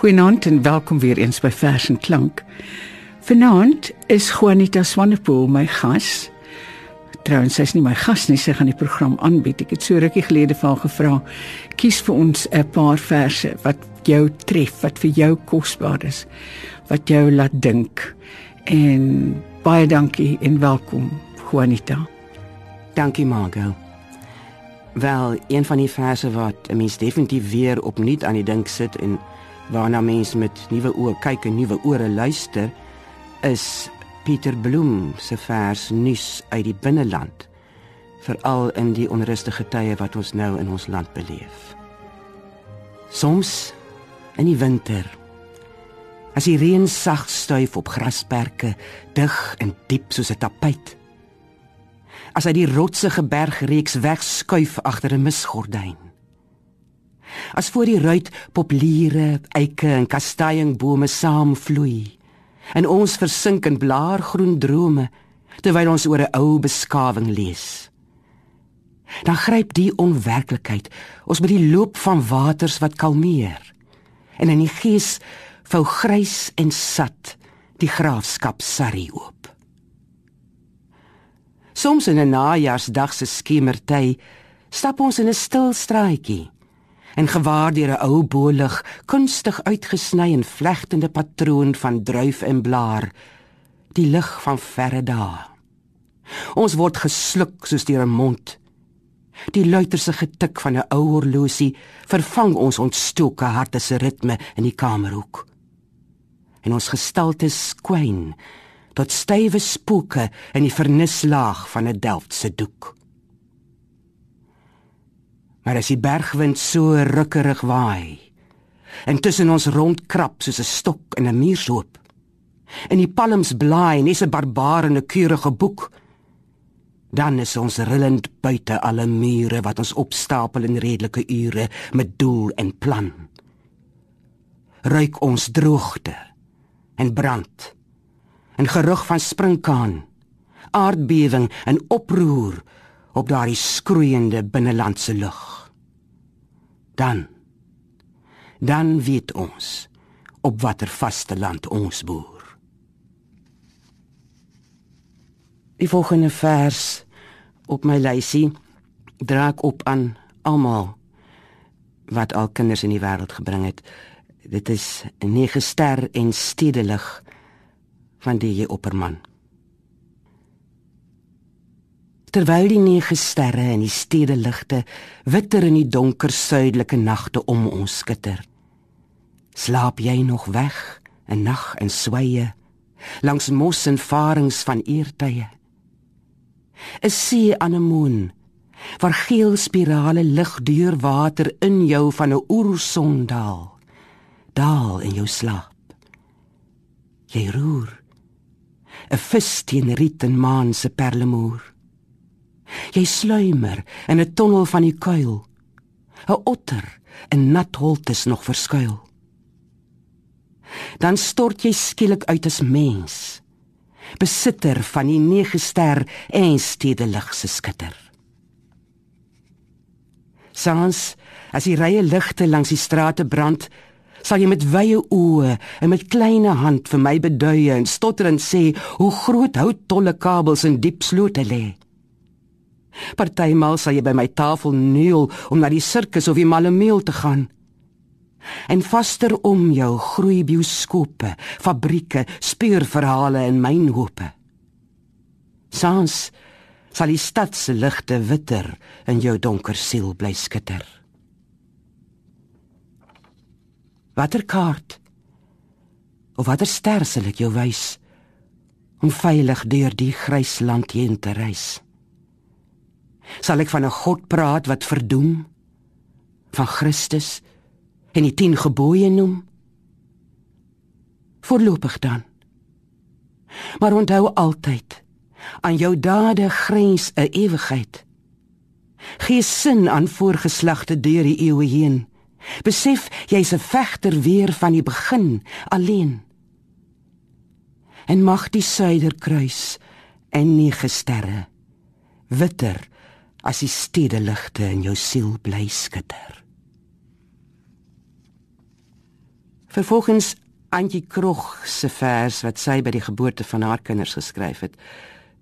Goeienaand en welkom weer eens by Vers en Klank. Vanaand is Juanita Swanepoel my gas. Trouwens, sy's nie my gas nie, sy gaan die program aanbied. Ek het so rukkie gelede van gevra, kies vir ons 'n paar verse wat jou tref, wat vir jou kosbaar is, wat jou laat dink. En baie dankie en welkom, Juanita. Dankie, Margot. Wel, een van die verse wat 'n mens definitief weer opnuut aan die dink sit en waarna mense met nuwe oë kyk en nuwe ore luister, is Pieter Bloem se vers nuus uit die binneland, veral in die onrustige tye wat ons nou in ons land beleef. Soms in die winter as die reën sag stuif op grasperke, dig en diep soos 'n tapuit. As hy die rotsige bergreeks wegskuif agter 'n misgordyn as voor die ruit populiere, eike en kasteienbome saamvloei. En ons versink in blaargroen drome terwyl ons oor 'n ou beskawing lees. Dan gryp die onwerklikheid ons met die loop van waters wat kalmeer. En in die gees vou grys en sat die graafskap Sarri oop. Soms in 'n najaarsdag se skemerty stap ons in 'n stil straatjie en gewaar deur 'n ou bolig kunstig uitgesny en vlegtende patroon van druif en blaar die lig van verre dae. Ons word gesluk soos deur 'n mond. Die luiterse getik van 'n ou horlosie vervang ons ontstoke harte se ritme in die kamerhoek. En ons gestaltes kwyn tot stywe spooke in die vernislaag van 'n delftse doek Maar as die bergwind so rukkerig waai en tussen ons rondkrap soos 'n stok in 'n muurshoop en die palms blaai net 'n barbaar en 'n keurige boek. Dan is ons rillend buite alle mure wat ons opstapel in redelike ure met doel en plan. Ruik ons droogte en brand en gerug van springkaan aardbewing en oproer op daardie skroeiende binnelandse lug. Dan dan weet ons op watter vaste land ons boer. Die volgende vers op my lysie draak op aan almal wat al kinders in die wêreld gebring het. Dit is 'n nege ster en stedelig van die. Opperman terwyl die nege sterre in die stede ligte witter in die donker suidelike nagte om ons skitter. Slaap jy nog weg in nag en sweye langs mos en farings van eertye? 'n See anemoon waar geel spirale lig deur water in jou van 'n oerson daal. Daal in jou slaap. Jy roer 'n vis teen riet en maan se perlemoer. Jy sluimer in 'n tonnel van die kuil. 'n Otter in nat holtes nog verskuil. Dan stort jy skielik uit as mens, besitter van die nege ster en stedelig se skitter. Sans as die rye ligte langs die strate brand, sal jy met wye oë en met kleine hand vir my beduie en stotterend sê hoe groot houttolle kabels in diep slote lê. Partymal sal jy by my tafel neel om na die sirkus of die malemeel te gaan. En vaster om jou groei bioskope, fabrieke, speurverhale en mynhope. Sans sal die stad se ligte witter in jou donker siel bly skitter. Watter kaart of watter ster sal ek jou wys om veilig deur die grys land heen te reis? Sal ek van 'n God praat wat verdoem van Christus en die 10 gebooie noem? Voorlopig dan. Maar onthou altyd aan jou dade grens 'n ewigheid. Gee sin aan voorgeslagte deur die eeue heen. Besef jy's 'n vegter weer van die begin alleen. En mag die suiderkruis en nege sterre witter as die stede ligte in jou siel bly skitter. Vervolgens Antjie Krog se vers wat sy by die geboorte van haar kinders geskryf het.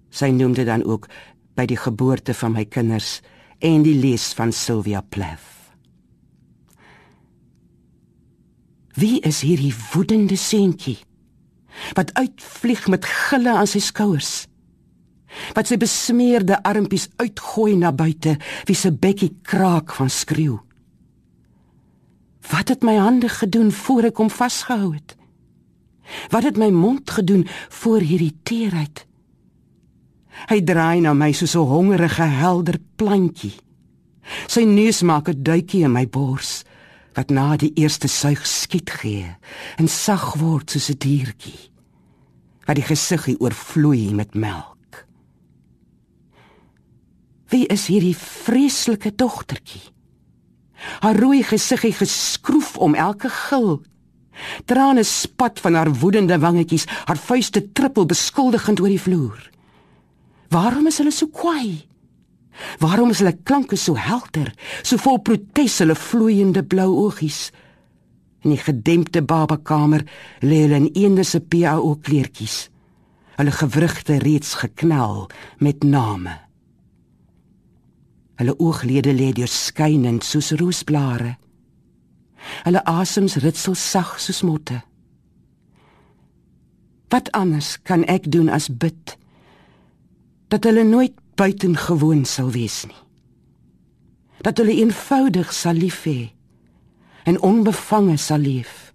Sy noem dit dan ook by die geboorte van my kinders en die lees van Sylvia Plath. Wie is hierdie woedende seentjie wat uitvlieg met gille aan sy skouers? Wat sy besmeerde armpies uitgooi na buite, wie se bekkie kraak van skreeu. Wat het my hande gedoen voor ek hom vasgehou het? Wat het my mond gedoen voor hierdie teerheid? Hy draai na my soos 'n hongerige helder plantjie. Sy neus maak 'n duikie in my bors wat na die eerste suig skiet gee en sag word soos 'n diertjie wat die gesiggie oorvloei met melk. Wie is hierdie vreeslike dogtertjie? Haar rooi gesiggie geskroef om elke gil. Trane spat van haar woedende wangetjies, haar vuiste trippel beskuldigend oor die vloer. Waarom is hulle so kwaai? Waarom is hulle klanke so helder, so vol protes hulle vloeiende blou oogies? In die gedempte babakamer lê hulle in eende se PAO kleertjies. Hulle gewrigte reeds geknel met name. Hulle ooglede lê deur skynend soos roosblare. Hulle asems ritsel sag soos motte. Wat anders kan ek doen as bid? Dat hulle nooit buitengewoon sal wees nie. Dat hulle eenvoudig sal lief hê en onbevange sal leef.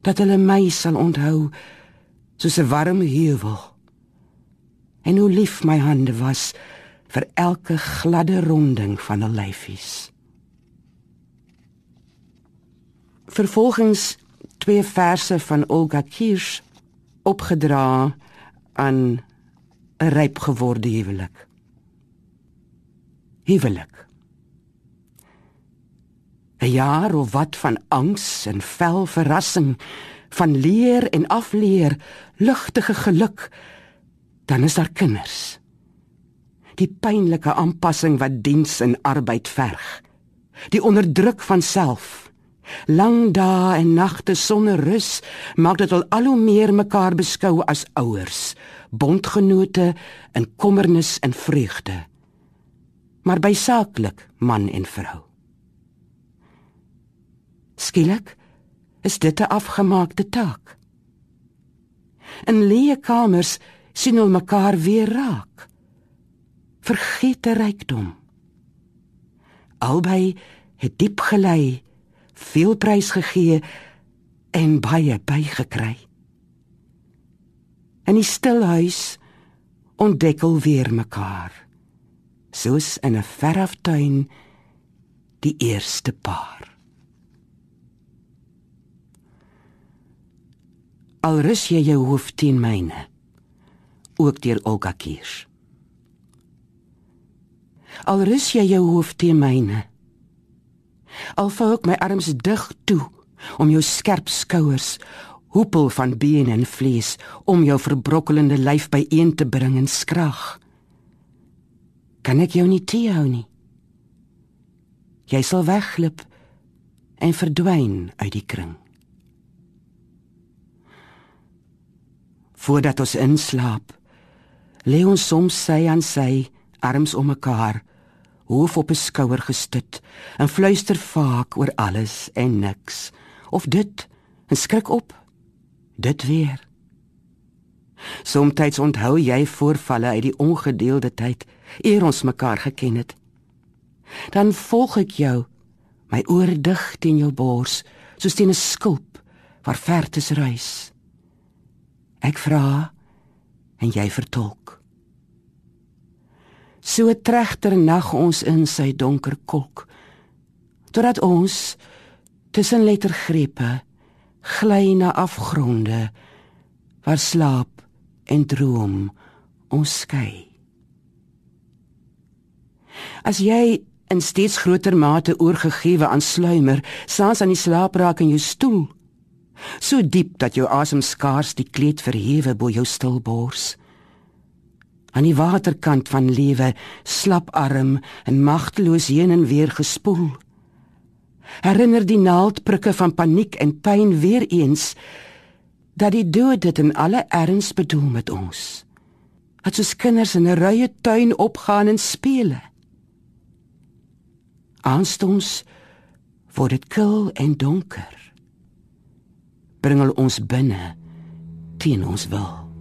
Dat hulle my sal onthou soos 'n warm heuwel. En hoe lief my hande was vir elke gladde ronding van 'n lyfies. Vervolgens twee verse van Olga Kirsch opgedra aan 'n ryp geworde huwelik. Huwelik. 'n Jaar of wat van angs en vel verrassing, van leer en afleer, lugtige geluk, dan is daar kinders. Die pynlike aanpassing wat diens en arbeid verg. Die onderdruk van self. Lang dae en nagte sonder rus maak dit al hoe meer mekaar beskou as ouers bondgenote in kommernis en vreugde maar by saaklik man en vrou skielik is dit 'n afgemaakte taak in leë kamers sien hulle mekaar weer raak vergete rykdom albei het diep gelei veel prys gegee en baie bygekry In die stil huis ontdekkel weer mekaar. Soos in 'n veraftuin die eerste paar. Al rus jy jou hoof teen myne, ook deur Olga Kirsch. Al rus jy jou hoof teen myne, al vou ek my arms dig toe om jou skerp skouers hoepel van been en vlees om jou verbrokkelende lyf byeen te bring en skrag. Kan ek jou nie teehou nie? Jy sal wegglip en verdwyn uit die kring. Voordat ons inslaap, lê ons soms sy aan sy, arms om mekaar, hoof op 'n skouer gestut en fluister vaak oor alles en niks of dit en skrik op dit weer. Somstyds onthou jy voorvalle uit die ongedeelde tyd eer ons mekaar geken het. Dan volg ek jou, my oor dig teen jou bors, soos teen 'n skulp waar vertes reis. Ek vra en jy vertolk. So 'n tregter nag ons in sy donker kolk, totdat ons tussen lettergrepe gly na afgronde waar slaap en droom ons skei. As jy in steeds groter mate oorgegewe aan sluimer, saans aan die slaap raak in jou stoel, so diep dat jou asem skaars die kleed verhewe bo jou stil bors. Aan die waterkant van lewe slap arm en magteloos heen en weer gespoel. Herinner die naaldprikke van paniek en pyn weer eens dat die dood dit in alle erns bedoel met ons. Dat soos kinders in 'n ruie tuin opgaan en speel. Aanstoms word dit kil en donker. Bring hulle ons binne teen ons wil.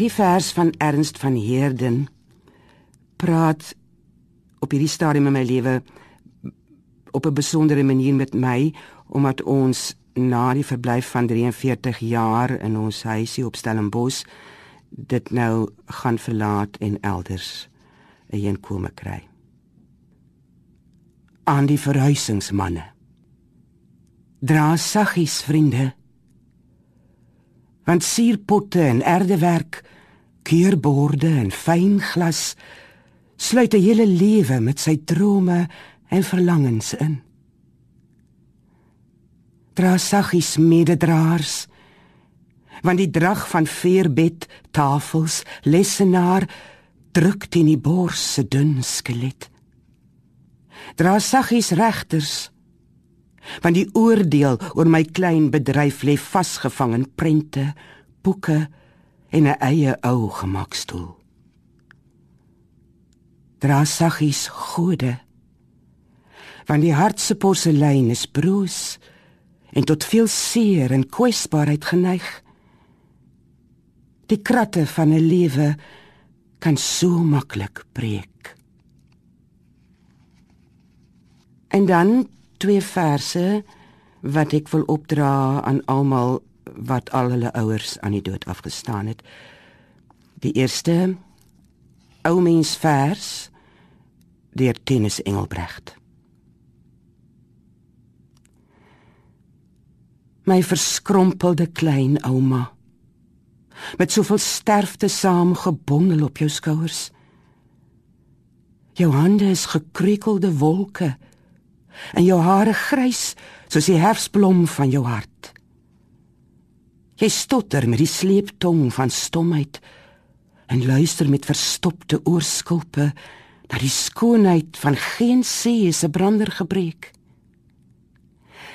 Hierdie vers van Ernst van Heerden praat op hierdie stadium in my lewe op 'n besondere manier met my omdat ons na die verblyf van 43 jaar in ons huisie op Stellenbosch dit nou gaan verlaat en elders 'n heenkome kry. Aan die verhuisingsmanne. Dra saggies vriende want suurpotte en erdewerk, keurborde en fyn glas sluit 'n hele lewe met sy drome en verlangens in. Dra saggies mededraers, want die drag van veerbed, tafels, lessenaar druk teen die bors se dun skelet. Dra saggies regters, want die oordeel oor my klein bedryf lê vasgevang in prente, boeke en 'n eie ou gemakstoel. Dra saggies gode, want die hart se porselein is broos en tot veel seer en kwesbaarheid geneig. Die kratte van 'n lewe kan so maklik breek. En dan twee verse wat ek wil opdra aan almal wat al hulle ouers aan die dood afgestaan het. Die eerste ou mens vers deur Tennis Engelbrecht. My verskrompelde klein ouma met soveel sterfte saamgebondel op jou skouers. Jou hande is gekrekelde wolke en jou hare grys soos die herfsblom van jou hart. Jy stotter met die sleeptong van stomheid en luister met verstopte oorskulpe na die skoonheid van geen see se brander gebreek.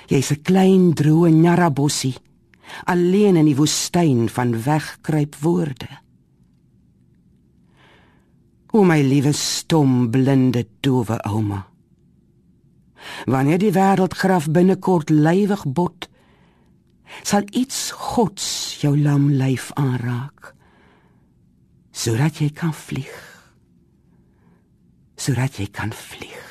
Jy's 'n klein droë narabossie, alleen in die woestyn van wegkruip woorde. O my liewe stom blinde dowe ouma wanneer die wêreldgraf binnekort lywig bot sal iets gods jou lam lyf aanraak sodat jy kan vlieg sodat jy kan vlieg.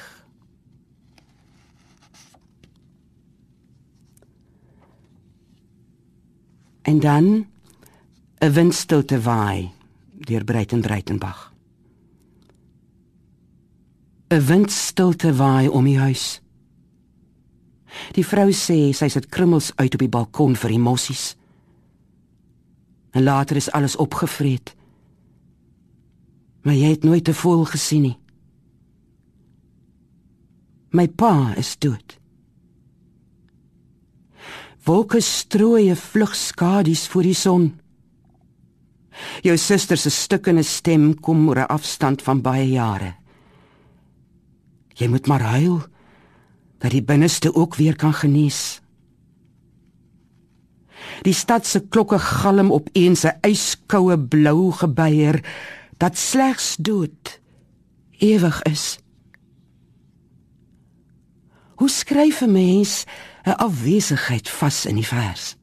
En dan 'n windstilte waai deur Breiten Breitenbach 'n windstilte waai om die huis Die vrou sê sy sit krummels uit op die balkon vir die mossies. En later is alles opgevreet. Maar jy het nooit 'n voël gesien nie. My pa is dood. Wolke strooi 'n vlug skadu's voor die son. Jou suster se stukkende stem kom oor 'n afstand van baie jare. Jy moet maar huil dat die binneste ook weer kan genees. Die stad se klokke galm op een se yskoue blou gebeier dat slegs dood ewig is. Hoe skryf 'n mens 'n afwesigheid vas in die vers?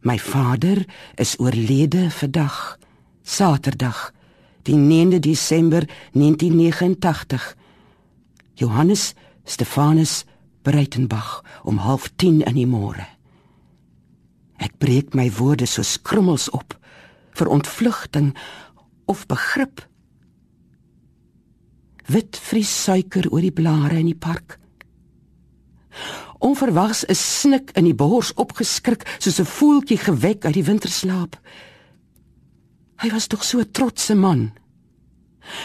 My vader is oorlede vandag, Saterdag, die 9de Desember 1989. Johannes Stefanus Breitenbach om 09:30 in die môre. Ek breek my woorde so skrummels op vir ontvlugting of begrip. Wit vries suiker oor die blare in die park. Onverwags 'n snik in die bors opgeskrik soos 'n voeltjie gewek uit die winterslaap. Hy was tog so 'n trotse man.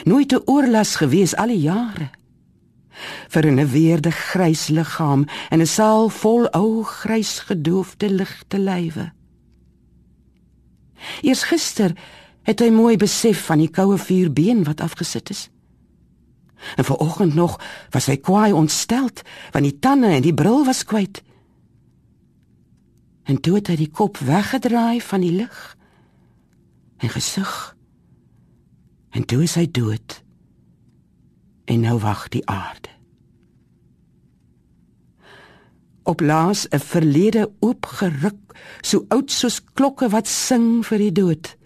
Nooit 'n oorlas gewees al die jare. Vir 'n weerde grys liggaam en 'n saal vol ou grys gedoofde ligte lywe. Eers gister het hy mooi besef van die koue vuurbeen wat afgesit is. En vanoggend nog was hy kwaai ontsteld want die tande en die bril was kwyt. En toe het hy die kop weggedraai van die lig en gesug. En toe is hy dood. En nou wag die aarde. Op laas 'n verlede oopgeruk, so oud soos klokke wat sing vir die dood.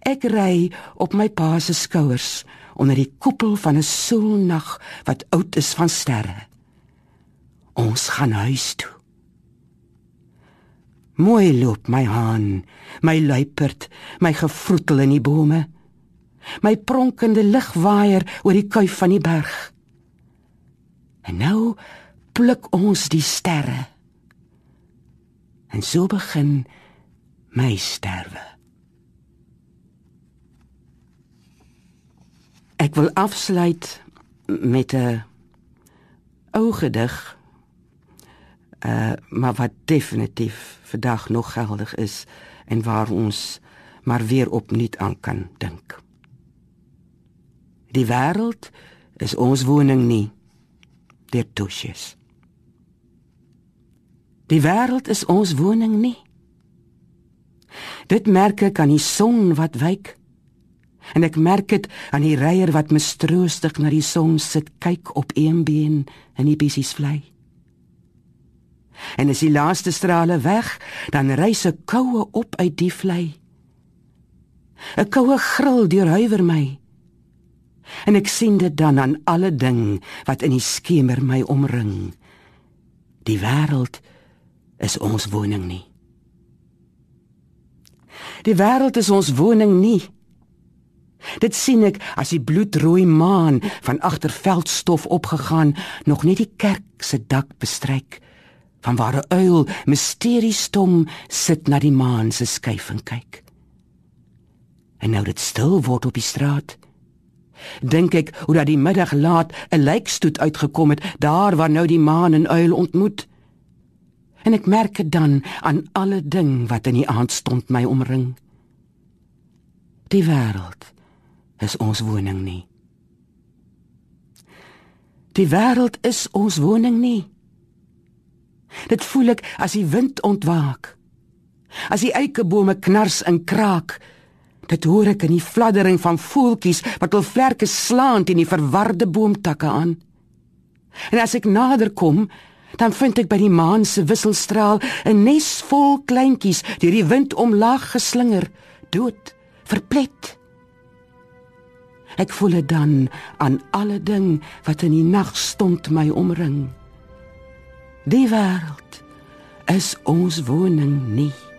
Ek ry op my pa se skouers onder die koepel van 'n soelnag wat oud is van sterre. Ons gaan huis toe. Mooi loop my haan, my luiperd, my gevroetel in die bome. My pronkende ligwaaier oor die kuif van die berg. En nou pluk ons die sterre. En so begin my sterwe. Ek wil afsluit met 'n ou gedig. Uh maar wat definitief vandag nog geldig is en waar ons maar weer opnuut aan kan dink. Die wêreld is ons woning nie. Dit tusjes. Die wêreld is ons woning nie. Dit merk ek aan die son wat wyk en ek merk dit aan die reier wat mistroostig na die son sit kyk op een been in die bessies vlei. En as die laaste strale weg, dan reis 'n koue op uit die vlei. 'n Koue gril deurhuiwer my. En ek sien dit dan aan alle ding wat in die skemer my omring. Die wêreld is ons woning nie. Die wêreld is ons woning nie. Dit sien ek as die bloedrooi maan van agter veldstof opgegaan nog net die kerk se dak bestryk van waar 'n uil mysteriestom sit na die maan se skuif en kyk. En nou dit stil word op die straat. Dink ek hoe dat die middag laat 'n lijkstoet uitgekom het daar waar nou die maan en uil ontmoet. En ek merk dit dan aan alle ding wat in die aand stond my omring. Die wêreld is ons woning nie. Die wêreld is ons woning nie. Dit voel ek as die wind ontwaak. As die eikebome knars en kraak. Dit hoor ek in die fladdering van voeltjies wat hul vlerke slaan teen die verwarde boomtakke aan. En as ek nader kom, dan vind ek by die maan se wisselstraal 'n nes vol kleintjies deur die wind omlaag geslinger, dood, verplet. Ek voel dit dan aan alle ding wat in die nag stond my omring. Die wêreld is ons woning nie.